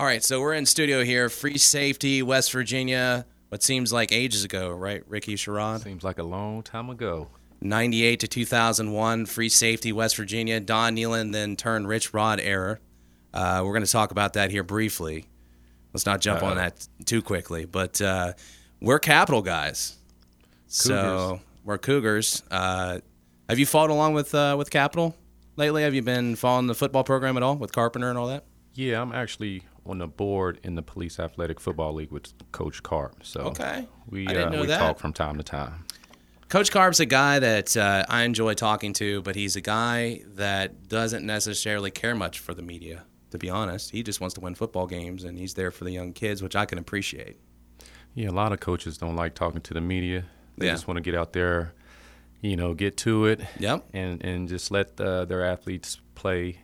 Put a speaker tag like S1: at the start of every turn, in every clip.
S1: All right, so we're in studio here, Free Safety, West Virginia. What seems like ages ago, right, Ricky Sherrod?
S2: Seems like a long time ago.
S1: 98 to 2001, Free Safety, West Virginia. Don Nehlen then turned Rich Rod error. Uh, we're going to talk about that here briefly. Let's not jump on
S2: Uh-oh.
S1: that too quickly. But uh, we're Capital guys. So we're Cougars. Uh, have you followed along with uh, with Capital lately? Have you been following the football program at all with Carpenter and all that?
S2: Yeah, I'm actually on the board in the Police Athletic Football League with Coach Carp. So
S1: Okay.
S2: we uh, we
S1: that.
S2: talk from time to time.
S1: Coach Carp's a guy that uh, I enjoy talking to, but he's a guy that doesn't necessarily care much for the media. To be honest, he just wants to win football games, and he's there for the young kids, which I can appreciate.
S2: Yeah, a lot of coaches don't like talking to the media. They
S1: Yeah.
S2: just want to get out there, you know, get to it,
S1: Yep.
S2: and and just let uh, their athletes play,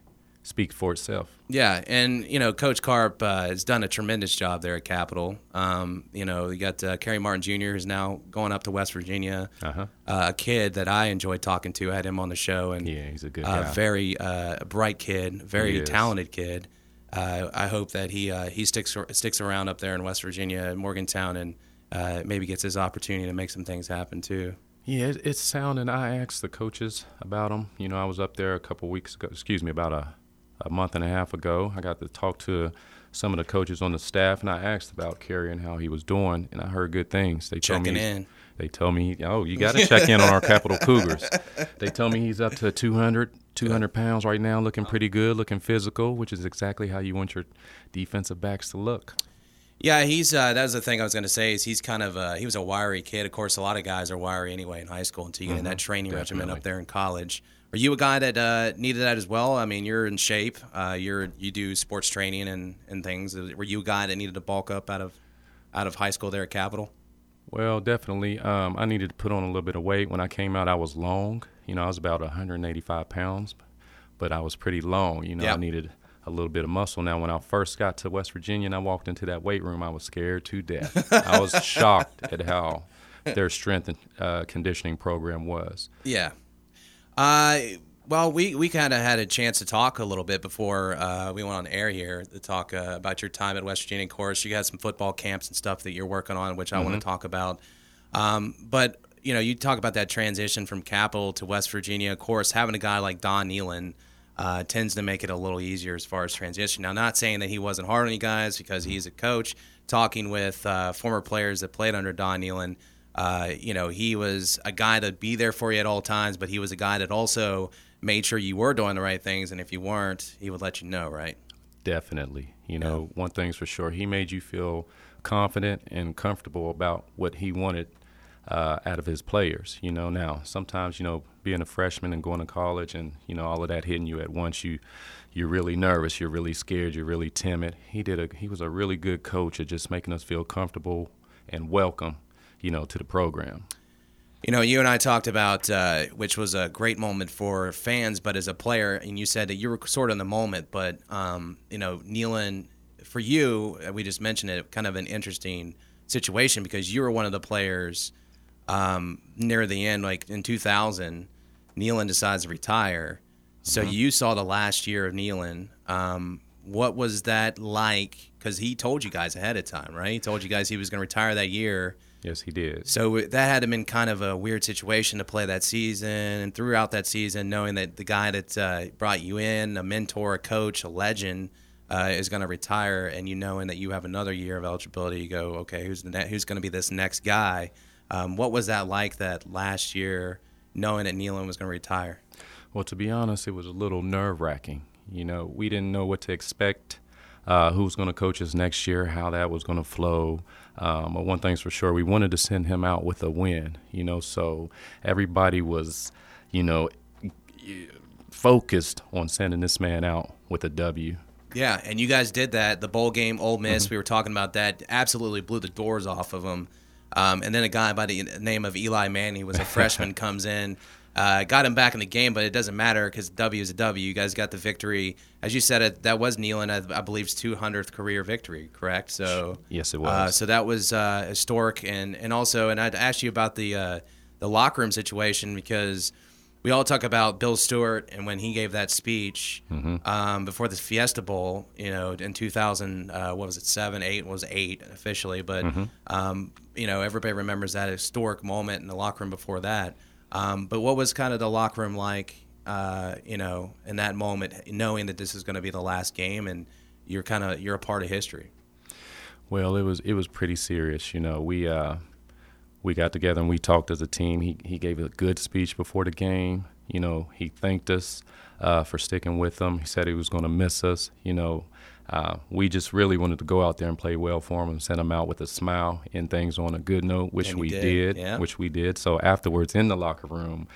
S2: speak for itself.
S1: Yeah, and you know, Coach Carp uh, has done a tremendous job there at Capital. Um, you know, you got uh, Kerry Martin Jr. who's now going up to West Virginia.
S2: Uh huh.
S1: Uh, a kid that I enjoyed talking to. I had him on the show, and
S2: Yeah, he's a good
S1: uh,
S2: guy.
S1: very uh, bright kid, very talented kid. Uh, I hope that he uh, he sticks sticks around up there in West Virginia, Morgantown, and uh, maybe gets his opportunity to make some things happen too.
S2: Yeah, it, it's sounding. I asked the coaches about him. You know, I was up there a couple weeks ago. Excuse me, about a, a month and a half ago. I got to talk to some of the coaches on the staff, and I asked about Kerry and how he was doing, and I heard good things. They told me
S1: in.
S2: They told me, oh, you got to check in on our Capital Cougars. They told me he's up to 200, 200 pounds right now, looking pretty good, looking physical, which is exactly how you want your defensive backs to look.
S1: Yeah, he's uh, that was the thing I was going to say is he's kind of uh, he was a wiry kid. Of course, a lot of guys are wiry anyway in high school until you get in that training regimen up there in college. Are you a guy that uh, needed that as well? I mean, you're in shape. Uh, you're you do sports training and, and things. Were you a guy that needed to bulk up out of out of high school there at Capital?
S2: Well, definitely. Um, I needed to put on a little bit of weight. When I came out, I was long. You know, I was about 185 pounds, but I was pretty long. You know,
S1: Yep.
S2: I needed a little bit of muscle. Now, when I first got to West Virginia and I walked into that weight room, I was scared to death. I was shocked at how their strength and uh, conditioning program was.
S1: Yeah. Uh, well, we, we kind of had a chance to talk a little bit before uh, we went on air here to talk uh, about your time at West Virginia. Of course, you got some football camps and stuff that you're working on, which I want to talk about. Um, but you know, you talk about that transition from Capital to West Virginia. Of course, having a guy like Don Nehlen uh, tends to make it a little easier as far as transition. Now, not saying that he wasn't hard on you guys because he's a coach. Talking with uh, former players that played under Don Nehlen, uh, you know, he was a guy that'd be there for you at all times, but he was a guy that also made sure you were doing the right things, and if you weren't, he would let you know, right?
S2: Definitely. You know, one thing's for sure, he made you feel confident and comfortable about what he wanted uh, out of his players. You know, now sometimes you know being a freshman and going to college and you know all of that hitting you at once, you you're really nervous, you're really scared, you're really timid. He did a he was a really good coach at just making us feel comfortable and welcome, you know, to the program.
S1: You know, you and I talked about, uh, which was a great moment for fans, but as a player, and you said that you were sort of in the moment, but, um, you know, Nehlen, for you, uh, we just mentioned it, kind of an interesting situation because you were one of the players um, near the end, like in 2000, Nehlen decides to retire. So you saw the last year of Nehlen. Um, what was that like? Because he told you guys ahead of time, right? He told you guys he was going to retire that year.
S2: Yes, he did.
S1: So that had been kind of a weird situation to play that season, and throughout that season, knowing that the guy that uh, brought you in, a mentor, a coach, a legend, uh, is going to retire, and you knowing that you have another year of eligibility, you go, okay, who's the ne- who's going to be this next guy? Um, what was that like that last year, knowing that Nehlen was going to retire?
S2: Well, to be honest, it was a little nerve wracking. You know, we didn't know what to expect, uh, who was going to coach us next year, how that was going to flow. Um, but one thing's for sure, we wanted to send him out with a win, you know, so everybody was, you know, focused on sending this man out with a W.
S1: Yeah, and you guys did that. The bowl game, Ole Miss,
S2: Mm-hmm.
S1: we were talking about that. Absolutely blew the doors off of them. Um, and then a guy by the name of Eli Manning, was a freshman, comes in, uh, got him back in the game, but it doesn't matter because W is a W. You guys got the victory. As you said, it that was Nehlen, I, I believe's 200th career victory, correct? So
S2: Yes, it
S1: Uh,
S2: was.
S1: so that was uh, historic, and and also, and I'd ask you about the uh, the locker room situation because we all talk about Bill Stewart and when he gave that speech
S2: Mm-hmm.
S1: um, before the Fiesta Bowl, you know, in 2000, uh, what was it, seven, eight, was eight officially, but
S2: Mm-hmm.
S1: um, you know, everybody remembers that historic moment in the locker room before that. Um, but what was kind of the locker room like, uh, you know, in that moment, knowing that this is going to be the last game and you're kind of you're a part of history.
S2: Well, it was it was pretty serious. You know, we uh, we got together and we talked as a team. He he gave a good speech before the game. You know, he thanked us uh, for sticking with him. He said he was going to miss us. You know, uh, we just really wanted to go out there and play well for him and send him out with a smile and things on a good note, which we
S1: did,
S2: did,
S1: yeah.
S2: which we did. So afterwards in the locker room,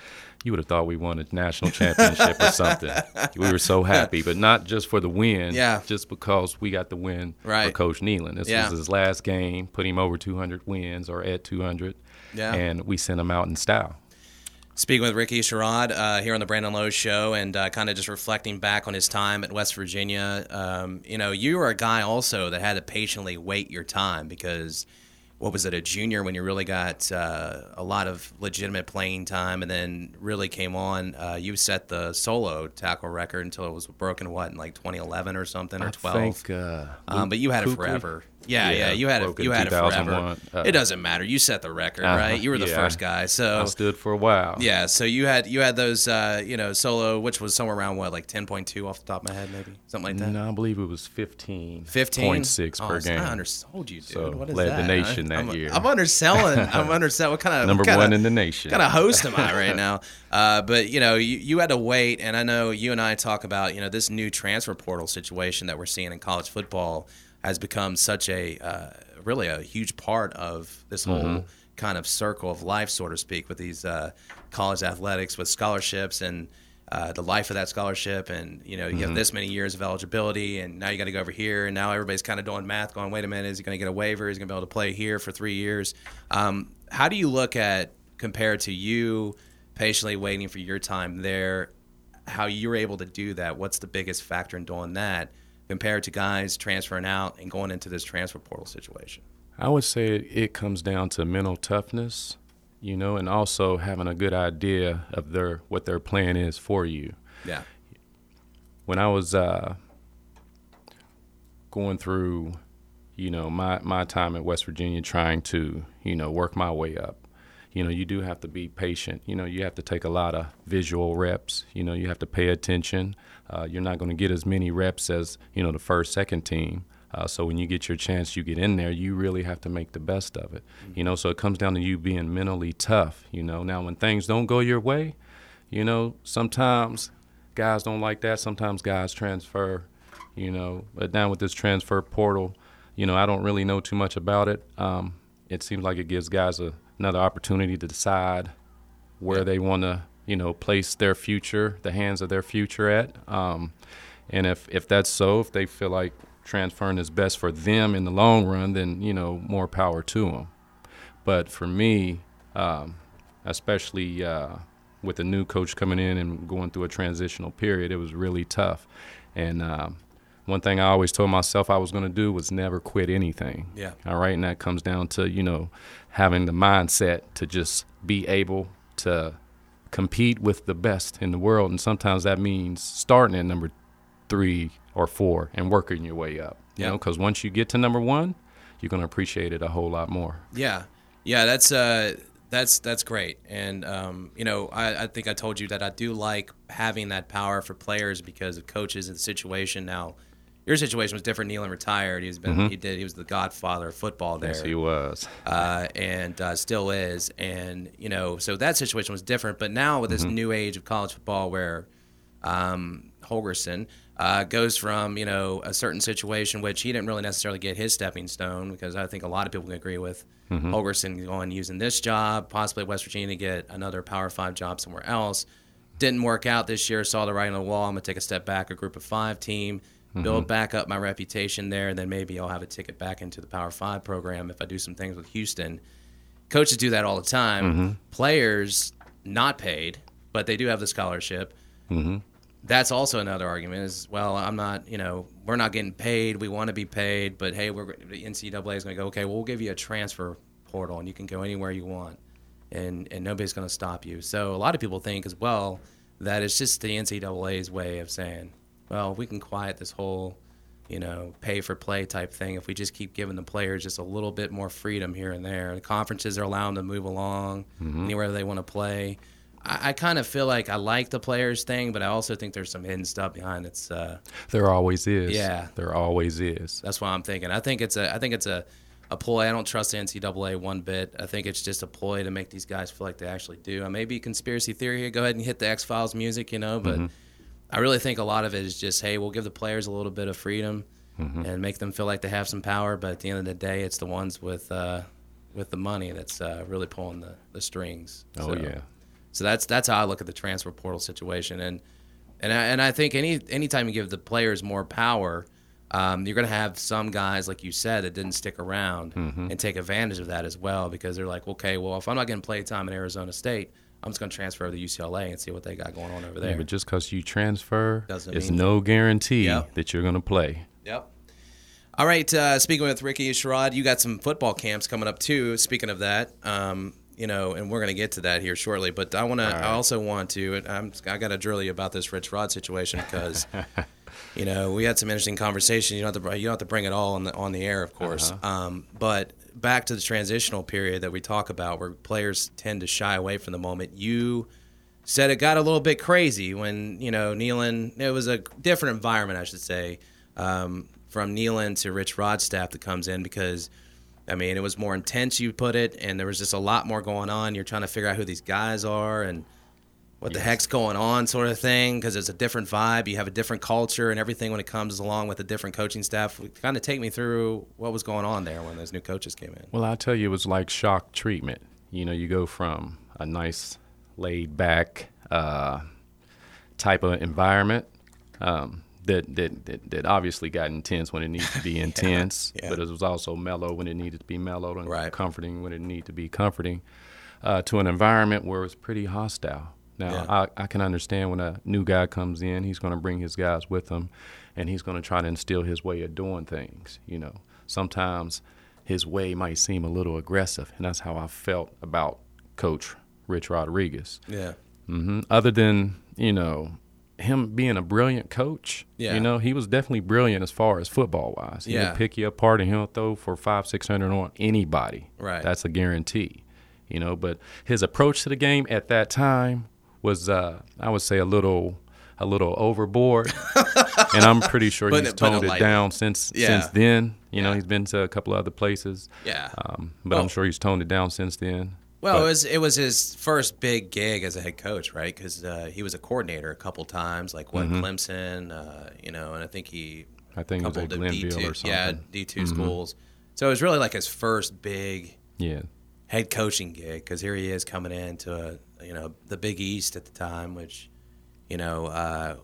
S2: you would have thought we won a national championship or something. We were so happy, but not just for the win,
S1: Yeah.
S2: just because we got the win for Coach Nehlen. This
S1: Yeah.
S2: was his last game, put him over 200 wins or at 200,
S1: Yeah.
S2: and we sent him out in style.
S1: Speaking with Ricky Sherrod uh, here on the Brandon Lowe Show, and uh, kind of just reflecting back on his time at West Virginia. Um, you know, you were a guy also that had to patiently wait your time because what was it, a junior when you really got uh, a lot of legitimate playing time, and then really came on. Uh, you set the solo tackle record until it was broken. What in like 2011 or something or 12?
S2: I think, uh,
S1: Um, but you had it forever. Yeah, yeah,
S2: Yeah,
S1: you had it. You had it forever.
S2: Uh,
S1: it doesn't matter. You set the record,
S2: Uh-huh,
S1: right? You were the
S2: yeah.
S1: first guy. So
S2: I stood for a while.
S1: yeah, so you had you had those uh, you know solo, which was somewhere around what like ten point two off the top of my head, maybe something like that.
S2: No, I believe it was 15.
S1: Fifteen
S2: 0.6
S1: oh,
S2: per
S1: so
S2: game.
S1: I undersold you, dude.
S2: So,
S1: what is
S2: led the
S1: that?
S2: nation that
S1: I'm,
S2: year.
S1: I'm underselling. I'm underselling. What kind of
S2: Number
S1: what kind
S2: one
S1: of,
S2: in the nation.
S1: kind of host am I right now? Uh, but you know, you, you had to wait, and I know you and I talk about you know this new transfer portal situation that we're seeing in college football has become such a uh, really a huge part of this whole
S2: Mm-hmm.
S1: kind of circle of life, so to speak, with these uh, college athletics, with scholarships and. Uh, the life of that scholarship, and you know, you
S2: Mm-hmm.
S1: have this many years of eligibility, and now you got to go over here, and now everybody's kind of doing math, going, "Wait a minute, is he going to get a waiver? Is he going to be able to play here for three years?" Um, how do you look at compared to you patiently waiting for your time there, how you're able to do that? What's the biggest factor in doing that compared to guys transferring out and going into this transfer portal situation?
S2: I would say it, comes down to mental toughness, you know, and also having a good idea of their what their plan is for you.
S1: Yeah.
S2: when I was uh, going through, you know, my, my time at West Virginia trying to, you know, work my way up, you know, you do have to be patient. You know, you have to take a lot of visual reps. You know, you have to pay attention. Uh, you're not going to get as many reps as, you know, the first, second team. Uh, so when you get your chance, you get in there, you really have to make the best of it. You know, so it comes down to you being mentally tough. You know, now when things don't go your way, you know, sometimes guys don't like that. Sometimes guys transfer, you know. But now with this transfer portal, you know, I don't really know too much about it. Um, it seems like it gives guys a, another opportunity to decide where
S1: Yeah.
S2: they want to, you know, place their future, the hands of their future at. Um, and if, if that's so, if they feel like transferring is best for them in the long run, then, you know, more power to them. But for me, um, especially uh, with a new coach coming in and going through a transitional period, it was really tough. And um, one thing I always told myself I was going to do was never quit anything.
S1: Yeah.
S2: All right. And that comes down to, you know, having the mindset to just be able to compete with the best in the world. And sometimes that means starting at number three or four and working your way up. You know, because once you get to number one, you're going to appreciate it a whole lot more.
S1: Yeah, yeah, that's uh, that's that's great, and um, you know, I, I think I told you that I do like having that power for players because of coaches and the situation. Now, your situation was different. Nehlen retired. He's been he did he was the godfather of football there,
S2: Yes, he was.
S1: uh, and uh, still is, and you know, so that situation was different. But now with this new age of college football, where um, Holgorsen uh, goes from you know a certain situation which he didn't really necessarily get his stepping stone because I think a lot of people can agree with Holgorsen going using this job, possibly West Virginia to get another Power Five job somewhere else. Didn't work out this year. Saw the writing on the wall. I'm gonna take a step back, a Group of Five team, build mm-hmm. back up my reputation there, and then maybe I'll have a ticket back into the Power Five program if I do some things with Houston coaches do that all the time. Mm-hmm. Players not paid, but they do have the scholarship. Mm-hmm. That's also another argument. Is well, I'm not. You know, we're not getting paid. We want to be paid, but hey, we're the NCAA is going to go. Okay, well, we'll give you a transfer portal, and you can go anywhere you want. and and nobody's going to stop you. So a lot of people think as well that it's just the NCAA's way of saying, well, we can quiet this whole you know, pay for play type thing. If we just keep giving the players just a little bit more freedom here and there, the conferences are allowing them to move along mm-hmm. anywhere they want to play. I, I, kind of feel like I like the players thing, but I also think there's some hidden stuff behind it. Uh,
S2: there always is.
S1: Yeah,
S2: there always is.
S1: That's what I'm thinking. I think it's a. I think it's a. A ploy. I don't trust the NCAA one bit. I think it's just a ploy to make these guys feel like they actually do. I may be conspiracy theory here. Go ahead and hit the X Files music, you know, but mm-hmm I really think a lot of it is just, hey, we'll give the players a little bit of freedom mm-hmm. and make them feel like they have some power. But at the end of the day, it's the ones with uh, with the money that's uh, really pulling the, the strings.
S2: Oh so, yeah.
S1: So that's that's how I look at the transfer portal situation, and and I, and I think any anytime you give the players more power, um, you're going to have some guys, like you said, that didn't stick around mm-hmm. and take advantage of that as well because they're like, okay, well, if I'm not getting play time in Arizona State, I'm just going to transfer to UCLA and see what they got going on over there. Yeah,
S2: but just because you transfer, Doesn't it's no guarantee yep. that you're going to play.
S1: Yep. All right. Uh, speaking with Ricky Sherrod, you got some football camps coming up too. Speaking of that, um, you know, and we're going to get to that here shortly. But I want right. to. I also want to. I'm, I got to drill you about this Rich Rod situation because. you know, we had some interesting conversation. You don't have to you don't have to bring it all on the on the air, of course. Uh-huh. Um, but back to the transitional period that we talk about, where players tend to shy away from the moment. You said it got a little bit crazy when you know Nehlen. It was a different environment, I should say, um, from Nehlen to Rich Rodstaff that comes in because. I mean, it was more intense. You put it, and there was just a lot more going on. You're trying to figure out who these guys are, and what yes. the heck's going on sort of thing because it's a different vibe you have a different culture and everything when it comes along with a different coaching staff kind of take me through what was going on there when those new coaches came in
S2: well i'll tell you it was like shock treatment you know you go from a nice laid back uh, type of environment um, that, that, that, that, obviously got intense when it needed to be intense yeah, yeah. but it was also mellow when it needed to be mellow and right. comforting when it needed to be comforting uh, to an environment where it was pretty hostile now, yeah. I, I can understand when a new guy comes in, he's going to bring his guys with him, and he's going to try to instill his way of doing things. You know, sometimes his way might seem a little aggressive, and that's how I felt about Coach Rich Rodriguez.
S1: Yeah.
S2: Mm-hmm. Other than you know him being a brilliant coach, yeah. you know he was definitely brilliant as far as football wise. He yeah. pick you apart and he'll throw for five, six hundred on anybody.
S1: Right.
S2: That's a guarantee. You know, but his approach to the game at that time was uh, I would say a little a little overboard, and I'm pretty sure he's it, toned it, it down since yeah. since then. You yeah. know, he's been to a couple of other places.
S1: Yeah,
S2: um, but I'm sure he's toned it down since then.
S1: Well, but, it was it was his first big gig as a head coach, right? Because uh, he was a coordinator a couple times, like what mm-hmm. Clemson, uh, you know, and I think he
S2: I think couple
S1: he
S2: was at D2, or something.
S1: Yeah, D 2 mm-hmm. schools. So it was really like his first big
S2: yeah
S1: head coaching gig because here he is coming into a you know the Big East at the time, which you know uh,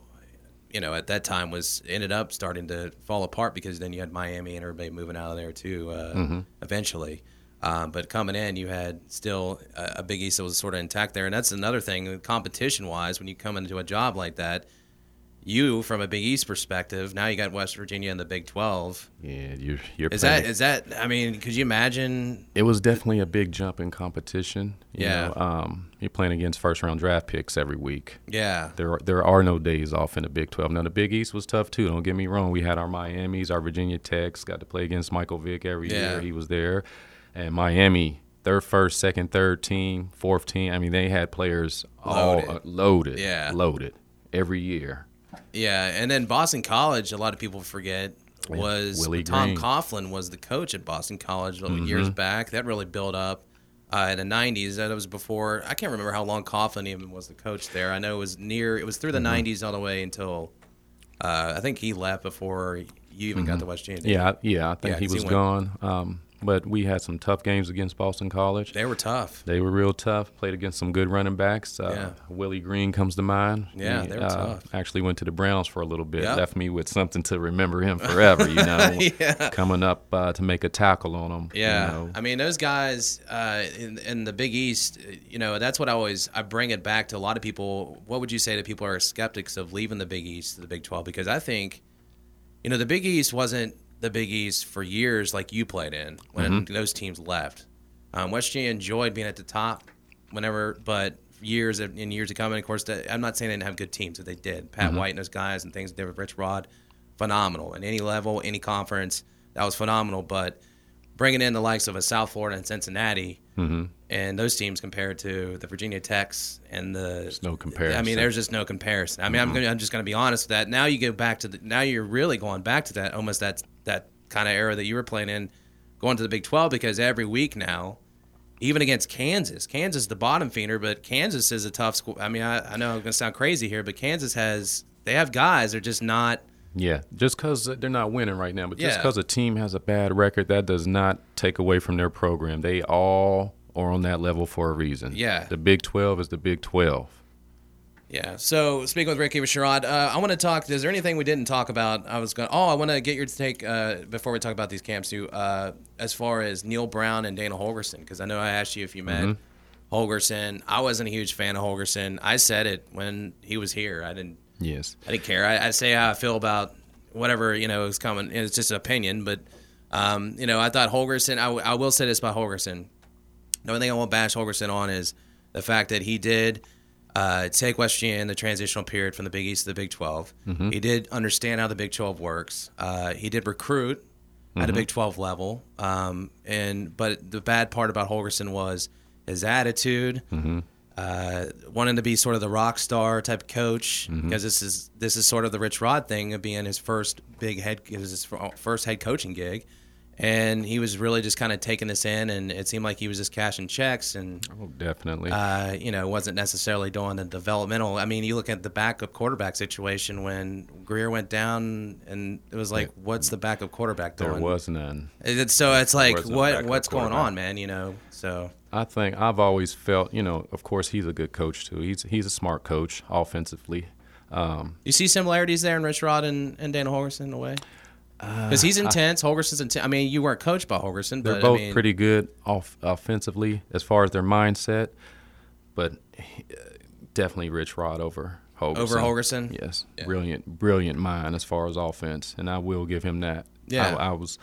S1: you know at that time was ended up starting to fall apart because then you had Miami and everybody moving out of there too uh, mm-hmm. eventually. Um, but coming in, you had still a, a Big East that was sort of intact there, and that's another thing, competition wise, when you come into a job like that you from a Big East perspective. Now you got West Virginia in the Big Twelve.
S2: Yeah, you're. you're
S1: is that is that? I mean, could you imagine?
S2: It was definitely a big jump in competition.
S1: yeah.
S2: Know, um, you're playing against first round draft picks every week.
S1: Yeah.
S2: There are, there are no days off in the Big Twelve. Now the Big East was tough too. Don't get me wrong. We had our Miami's, our Virginia Techs. Got to play against Michael Vick every yeah. year. He was there, and Miami their first, second, third team, fourth team. I mean, they had players loaded. all uh, loaded,
S1: yeah,
S2: loaded every year.
S1: Yeah, and then Boston College, a lot of people forget, was
S2: Willie
S1: Tom
S2: Green.
S1: Coughlin was the coach at Boston College mm-hmm. years back. That really built up uh, in the '90s. That was before. I can't remember how long Coughlin even was the coach there. I know it was near. It was through the mm-hmm. '90s all the way until uh, I think he left before you even mm-hmm. got to West Virginia.
S2: Yeah, yeah, I think yeah, he was he gone. Um, but we had some tough games against Boston College.
S1: They were tough.
S2: They were real tough. Played against some good running backs. Uh, yeah. Willie Green comes to mind.
S1: Yeah, he, they were uh, tough.
S2: Actually went to the Browns for a little bit. Yep. Left me with something to remember him forever. You know, yeah. coming up uh, to make a tackle on him.
S1: Yeah,
S2: you know.
S1: I mean those guys uh, in, in the Big East. You know, that's what I always I bring it back to a lot of people. What would you say to people who are skeptics of leaving the Big East to the Big Twelve? Because I think, you know, the Big East wasn't the Big East for years, like you played in when mm-hmm. those teams left. Um, West Virginia enjoyed being at the top, whenever, but years and years to come. And of course, I'm not saying they didn't have good teams, but they did. Pat
S2: Mm-hmm.
S1: White and those guys and things. David Rich Rod, phenomenal. At any level, any conference, that was phenomenal. But bringing in the likes of a South Florida and Cincinnati,
S2: Mm-hmm.
S1: and those teams compared to the Virginia Techs and the
S2: There's no comparison.
S1: I mean, there's just no comparison. I mean, I'm, gonna, I'm just going to be honest with that. Now you go back to the, now you're really going back to that almost that that kind of era that you were playing in, going to the Big 12 because every week now, even against Kansas, Kansas is the bottom feeder, but Kansas is a tough school. I mean, I, I know I'm going to sound crazy here, but Kansas has they have guys. They're just not.
S2: Yeah, just because they're not winning right now, but just
S1: Yeah.
S2: because a team has a bad record, that does not take away from their program. They all are on that level for a reason.
S1: Yeah.
S2: The Big 12 is the Big 12.
S1: Yeah. So speaking with Ricky Sherrod, uh, I want to talk. Is there anything we didn't talk about? I was going. Oh, I want to get your take uh, before we talk about these camps too. Uh, as far as Neal Brown and Dana Holgorsen, because I know I asked you if you met Holgorsen. I wasn't a huge fan of Holgorsen. I said it when he was here. I didn't.
S2: Yes.
S1: I didn't care. I, I say how I feel about whatever you know is coming. It's just an opinion, but um, you know, I thought Holgorsen. I, w- I will say this about Holgorsen. The only thing I won't bash Holgorsen on is the fact that he did uh, take West Virginia in the transitional period from the Big East to the Big 12. He did understand how the Big 12 works. Uh, he did recruit at a Big 12 level. Um, and but the bad part about Holgorsen was his attitude, uh, wanting to be sort of the rock star type coach because this is this is sort of the Rich Rod thing of being his first big head was his first head coaching gig, and he was really just kind of taking this in, and it seemed like he was just cashing checks and.
S2: Oh, definitely.
S1: Uh, you know, wasn't necessarily doing the developmental. I mean, you look at the backup quarterback situation when Grier went down, and it was like, what's the backup quarterback doing?
S2: there was none.
S1: It's, so it's like, what what's going on, man? You know, so
S2: I think I've always felt, you know, of course he's a good coach too. He's he's a smart coach offensively. Um,
S1: you see similarities there in Rich Rod and, and Dana Holgorsen in a way. Because he's intense. Holgorsen's intense. I mean, you weren't coached by Holgorsen, but
S2: they're
S1: but
S2: both
S1: I mean,
S2: pretty good off offensively as far as their mindset, but uh, definitely Rich Rod over Holgorsen.
S1: over Holgorsen.
S2: Yes,
S1: Yeah.
S2: brilliant, brilliant mind as far as offense, and I will give him that.
S1: Yeah.
S2: I, I was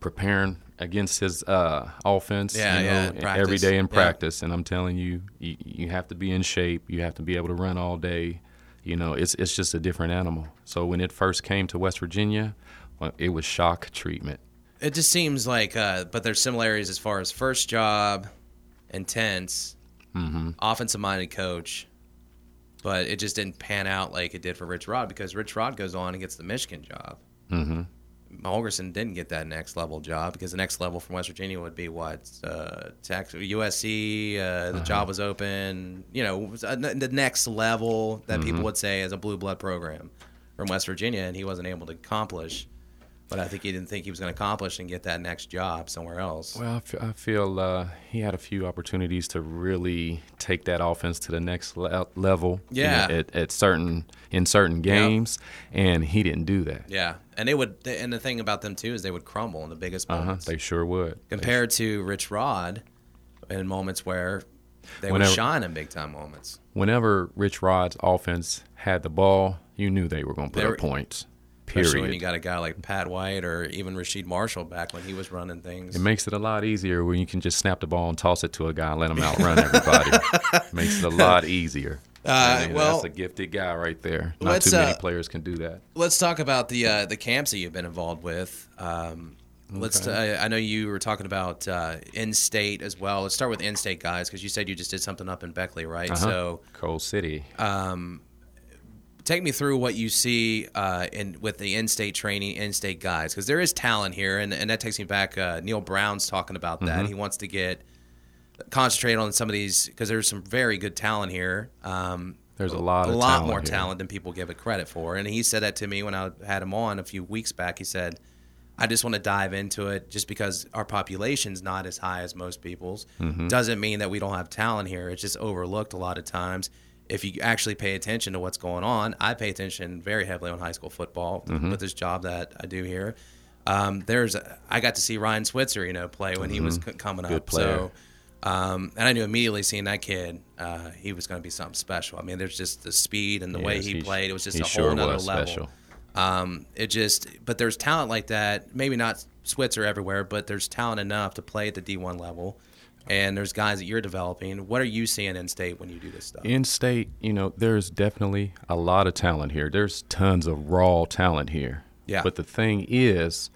S2: preparing against his uh, offense,
S1: Yeah,
S2: you know,
S1: yeah,
S2: every
S1: practice.
S2: in
S1: Yeah.
S2: practice, and I'm telling you, you, you have to be in shape. You have to be able to run all day. You know, it's it's just a different animal. So when it first came to West Virginia, well, it was shock treatment.
S1: It just seems like, uh, but there's similarities as far as first job, intense,
S2: Mm-hmm.
S1: offensive minded coach, but it just didn't pan out like it did for Rich Rod because Rich Rod goes on and gets the Michigan job.
S2: Mm-hmm.
S1: Holgorsen didn't get that next level job because the next level from West Virginia would be what uh, Tex- USC. Uh,
S2: Uh-huh.
S1: the job was open. You know, uh, the next level that
S2: Mm-hmm.
S1: people would say is a blue blood program from West Virginia, and he wasn't able to accomplish. But I think he didn't think he was going to accomplish and get that next job somewhere else.
S2: Well, I feel uh, he had a few opportunities to really take that offense to the next le- level. you know,
S1: Yeah.
S2: at, at certain in certain games, and he didn't do that.
S1: yeah, and they would. And the thing about them too is they would crumble in the biggest
S2: Uh huh.
S1: moments
S2: They sure would. They
S1: compared to Rich Rod in moments where they
S2: Whenever-
S1: would shine in big time moments.
S2: whenever Rich Rod's offense had the ball, you knew they were going to put
S1: They
S2: up
S1: were-
S2: points.
S1: Especially when you got a guy like Pat White or even Rasheed Marshall back when he was running things.
S2: It makes it a lot easier when you can just snap the ball and toss it to a guy and let him outrun everybody. makes it a lot easier.
S1: Uh, well,
S2: that's a gifted guy right there. Not
S1: let's,
S2: too many
S1: uh,
S2: players can do that.
S1: let's talk about the uh, the camps that you've been involved with. Um, Let's. Uh, I know you were talking about uh, in-state as well. Let's start with in-state guys because you said you just did something up in Beckley, right?
S2: Uh-huh.
S1: So
S2: Coal City.
S1: Take me through what you see uh, in with the in-state training, in-state guys, because there is talent here, and, and that takes me back. Uh, Neal Brown's talking about that. He wants to get concentrate on some of these because there's some very good talent here. Um,
S2: There's a lot
S1: a lot more
S2: here.
S1: talent than people give it credit for, and he said that to me when I had him on a few weeks back. He said. I just want to dive into it just because our population's not as high as most people's.
S2: Mm-hmm.
S1: Doesn't mean that we don't have talent here. It's just overlooked a lot of times. If you actually pay attention to what's going on, I pay attention very heavily on high school football
S2: Mm-hmm.
S1: with this job that I do here. Um, there's, I got to see Ryan Switzer, you know, play when he was c- coming
S2: Mm-hmm. Good
S1: up.
S2: player.
S1: So, um, and I knew immediately seeing that kid, uh, he was going to be something special. I mean, there's just the speed and the way
S2: Yes,
S1: he
S2: he-
S1: played. It was just a
S2: sure
S1: whole nother
S2: was
S1: level. Um, it just, but there's talent like that. Maybe not Switzer everywhere, but there's talent enough to play at the D1 level. And there's guys that you're developing. What are you seeing in state when you do this stuff?
S2: In state, you know, there's definitely a lot of talent here. There's tons of raw talent here.
S1: Yeah.
S2: But the thing is,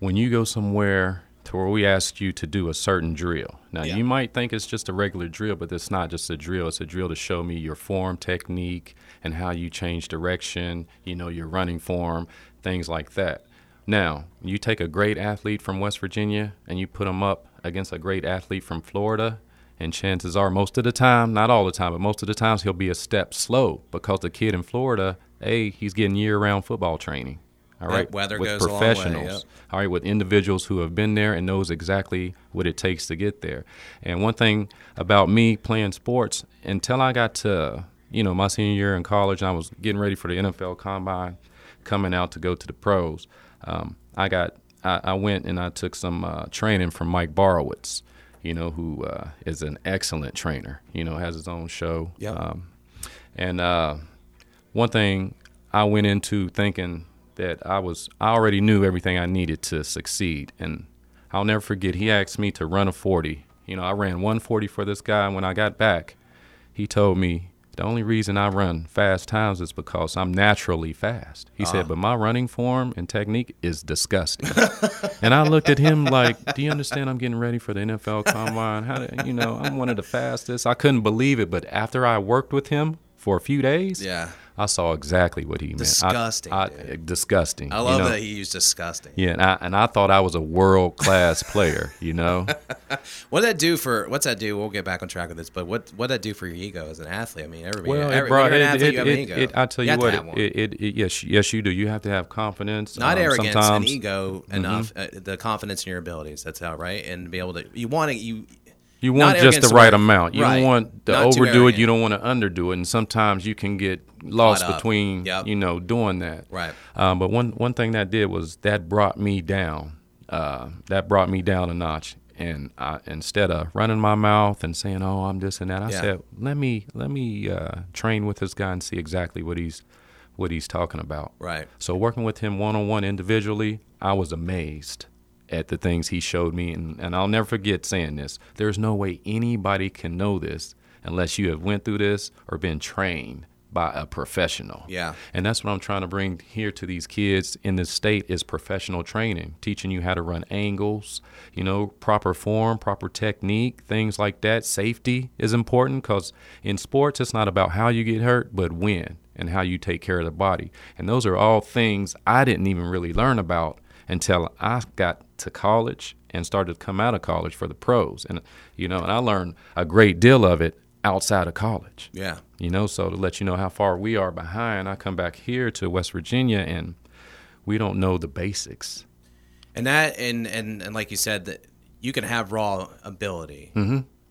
S2: when you go somewhere to where we ask you to do a certain drill. Now,
S1: Yeah.
S2: you might think it's just a regular drill, but it's not just a drill. It's a drill to show me your form technique and how you change direction, you know, your running form, things like that. Now, you take a great athlete from West Virginia and you put them up against a great athlete from Florida, and chances are, most of the time, not all the time, but most of the times, he'll be a step slow because the kid in Florida, A, he's getting year round football training. All right, That
S1: weather
S2: with
S1: long way,
S2: professionals.
S1: yep.
S2: All right, with individuals who have been there and knows exactly what it takes to get there. And one thing about me playing sports, until I got to, you know, my senior year in college, and I was getting ready for the NFL combine, coming out to go to the pros. Um, I got, I, I went and I took some uh, training from Mike Borowitz, you know, who uh, is an excellent trainer. You know, has his own show.
S1: Yep.
S2: Um, and uh, one thing I went into thinking that I was I already knew everything I needed to succeed and I'll never forget he asked me to run a 40. You know, I ran 140 for this guy and when I got back, he told me the only reason I run fast times is because I'm naturally fast. He said, ah. but my running form and technique is disgusting. and I looked at him like, "Do you understand? I'm getting ready for the NFL Combine. How do, you know? I'm one of the fastest." I couldn't believe it, but after I worked with him for a few days,
S1: Yeah.
S2: I saw exactly what he meant.
S1: Disgusting,
S2: I,
S1: dude.
S2: disgusting.
S1: I
S2: you
S1: love
S2: know?
S1: that he used disgusting.
S2: Yeah, and I, and I thought I was a world class player. You know,
S1: What did that do for? What's that do? We'll get back on track with this, but what what that do for your ego as an athlete? I mean, everybody.
S2: well,
S1: every,
S2: it brought it.
S1: athlete,
S2: it,
S1: you have an ego.
S2: it- I tell you,
S1: to
S2: what, it,
S1: one.
S2: it, it, it- yes, yes, you do. You have to have confidence.
S1: not
S2: Um,
S1: arrogance
S2: sometimes,
S1: and ego enough. Uh, the confidence in your abilities. That's how right, and be able to. You want to you.
S2: You want just the right amount. You
S1: right.
S2: don't want to
S1: Not
S2: overdo it. You don't want to underdo it. And sometimes you can get lost between,
S1: Yep.
S2: you know, doing that.
S1: Right.
S2: Um, but one one thing that did was that brought me down. Uh, that brought me down a notch. And I, instead of running my mouth and saying, "Oh, I'm this and that," I
S1: Yeah.
S2: said, "Let me let me uh, train with this guy and see exactly what he's what he's talking about."
S1: Right.
S2: So working with him one on one individually, I was amazed at the things he showed me, and, and I'll never forget saying this. There's no way anybody can know this unless you have went through this or been trained by a professional.
S1: Yeah.
S2: And that's what I'm trying to bring here to these kids in this state is professional training, teaching you how to run angles, you know, proper form, proper technique, things like that. Safety is important because in sports, it's not about how you get hurt, but when and how you take care of the body. And those are all things I didn't even really learn about until I got to college and started to come out of college for the pros. And, you know, and I learned a great deal of it outside of college
S1: Yeah.
S2: you know so to let you know how far we are behind i come back here to west virginia and we don't know the basics
S1: And that and and and like you said that you can have raw ability,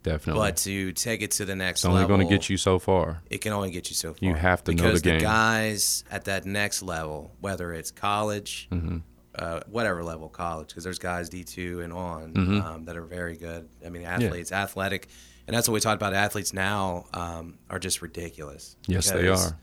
S2: definitely
S1: but to take it to the next
S2: it's only
S1: level,
S2: going to get you so far
S1: It can only get you so far.
S2: You have to know
S1: because
S2: the game.
S1: guys at that next level, whether it's college,
S2: Mm-hmm.
S1: Uh, whatever level college, because there's guys D two and on
S2: Mm-hmm.
S1: um, that are very good. I mean, athletes, athletic, and that's what we talked about. Athletes now um, are just ridiculous.
S2: Yes, they are.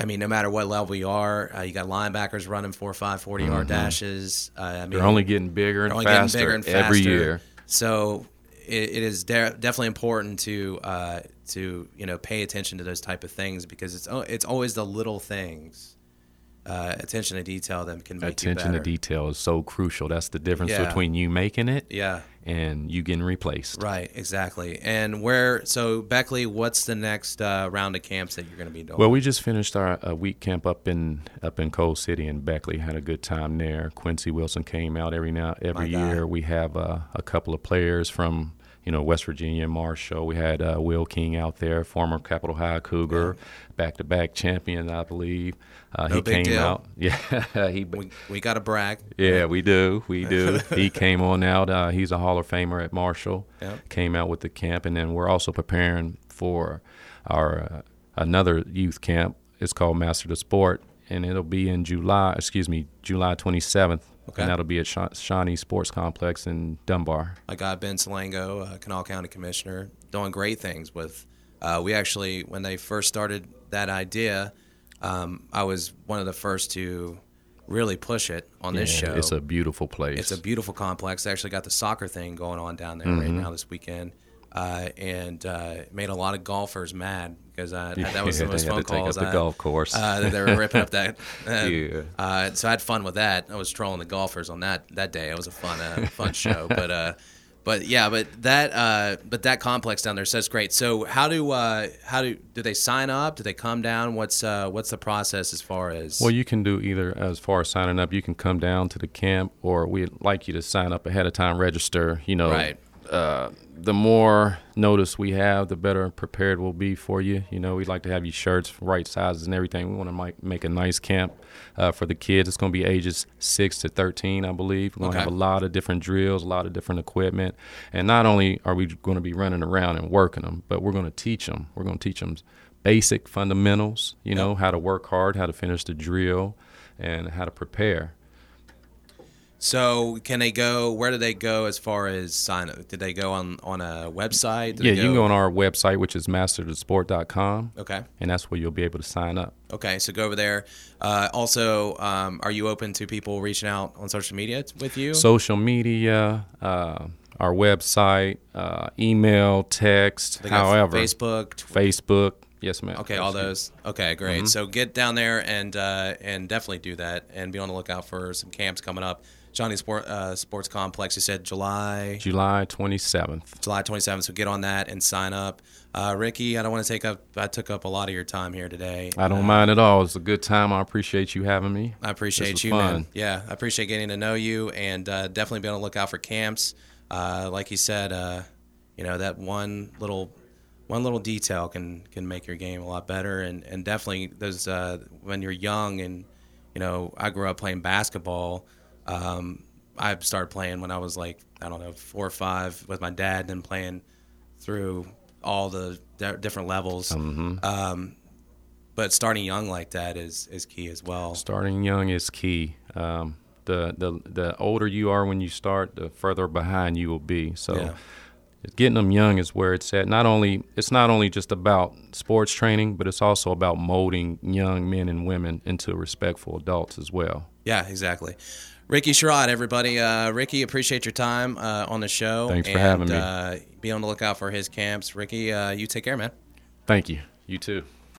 S1: I mean, no matter what level you are, uh, you got linebackers running four, five, 40 yard dashes. Uh, I mean,
S2: Mm-hmm. they're only getting bigger and faster
S1: getting bigger and
S2: every year
S1: So it, it is de- definitely important to uh, to you know pay attention to those type of things because it's it's always the little things, uh, attention to detail that can make
S2: attention to detail is so crucial that's the difference
S1: Yeah.
S2: between you making it
S1: Yeah,
S2: and you getting replaced
S1: right, exactly. And where so Beckley, what's the next uh, round of camps that you're going to be doing?
S2: Well, we just finished our uh, week camp up in up in Coal City and Beckley. Had a good time there. Quincy Wilson came out every now every
S1: My
S2: year. We have uh, a couple of players from you know West Virginia, Marshall. We had uh, Will King out there, former Capitol High Cougar, back to back champion, I believe. Uh,
S1: No
S2: he
S1: big
S2: came
S1: deal.
S2: out. Yeah, he
S1: we, we got to brag.
S2: yeah, we do. We do. he came on out. Uh, he's a Hall of Famer at Marshall.
S1: Yep.
S2: Came out with the camp, and then we're also preparing for our uh, another youth camp. It's called Master the Sport, and it'll be in July. Excuse me, July 27th.
S1: Okay.
S2: And that'll be at Sha- Shawnee Sports Complex in Dunbar.
S1: I got Ben Salango, uh, Kanawha County Commissioner, doing great things with. Uh, we actually, when they first started that idea, um, I was one of the first to really push it on this
S2: Yeah,
S1: show.
S2: It's a beautiful place.
S1: It's a beautiful complex. They actually got the soccer thing going on down there right now this weekend, uh, and uh, made a lot of golfers mad because uh, that was the most
S2: they had
S1: phone
S2: up
S1: calls.
S2: the
S1: uh,
S2: golf course.
S1: uh, they were ripping up that. Uh,
S2: Yeah.
S1: Uh, so I had fun with that. I was trolling the golfers on that that day. It was a fun uh, fun show, but. Uh, but yeah, but that uh, but that complex down there says great. So how do uh, how do do they sign up? Do they come down? What's uh, what's the process as far as?
S2: Well, you can do either as far as signing up. You can come down to the camp, or we'd like you to sign up ahead of time, register. You know,
S1: Right.
S2: Uh, the more notice we have, the better prepared we'll be for you. You know, we'd like to have you shirts, right sizes, and everything. We want to make, make a nice camp uh, for the kids. It's going to be ages six to thirteen, I believe. We're going to
S1: Okay.
S2: have a lot of different drills, a lot of different equipment, and not only are we going to be running around and working them, but we're going to teach them. We're going to teach them basic fundamentals. You know, how to work hard, how to finish the drill, and how to prepare.
S1: So can they go? Where do they go as far as sign up? Did they go on on a website? Did
S2: yeah, you can go on our website, which is masterthesport.com,
S1: Okay.
S2: and that's where you'll be able to sign up.
S1: Okay. So go over there. Uh, also, um, are you open to people reaching out on social media with you?
S2: Social media, uh, our website, uh, email, text,
S1: They
S2: however,
S1: Facebook.
S2: Facebook. Yes, ma'am.
S1: Okay, all those. Okay, great.
S2: Mm-hmm.
S1: So get down there and uh, and definitely do that, and be on the lookout for some camps coming up. Johnny Sport uh, Sports Complex. You said July
S2: July 27th.
S1: July 27th. So get on that and sign up. Uh, Ricky, I don't want to take up. I took up a lot of your time here today.
S2: I don't mind at all. It's a good time. I appreciate you having me.
S1: I appreciate you,
S2: fun.
S1: man. Yeah, I appreciate getting to know you, and uh, definitely be on the lookout for camps. Uh, like you said, uh, you know that one little one little detail can can make your game a lot better, and and definitely those uh, when you're young and you know I grew up playing basketball. Um, I started playing when I was like I don't know four or five with my dad, and then playing through all the di- different levels. Um, but starting young like that is is key as well.
S2: Starting young is key. Um, the, the the older you are when you start, the further behind you will be. So
S1: Yeah.
S2: getting them young is where it's at. Not only it's not only just about sports training, but it's also about molding young men and women into respectful adults as well.
S1: Yeah, exactly. Ricky Sherrod, everybody. Uh, Ricky, appreciate your time uh, on the show.
S2: Thanks for
S1: and,
S2: having me.
S1: Uh, be on the lookout for his camps. Ricky, uh, you take care, man.
S2: Thank you. You too.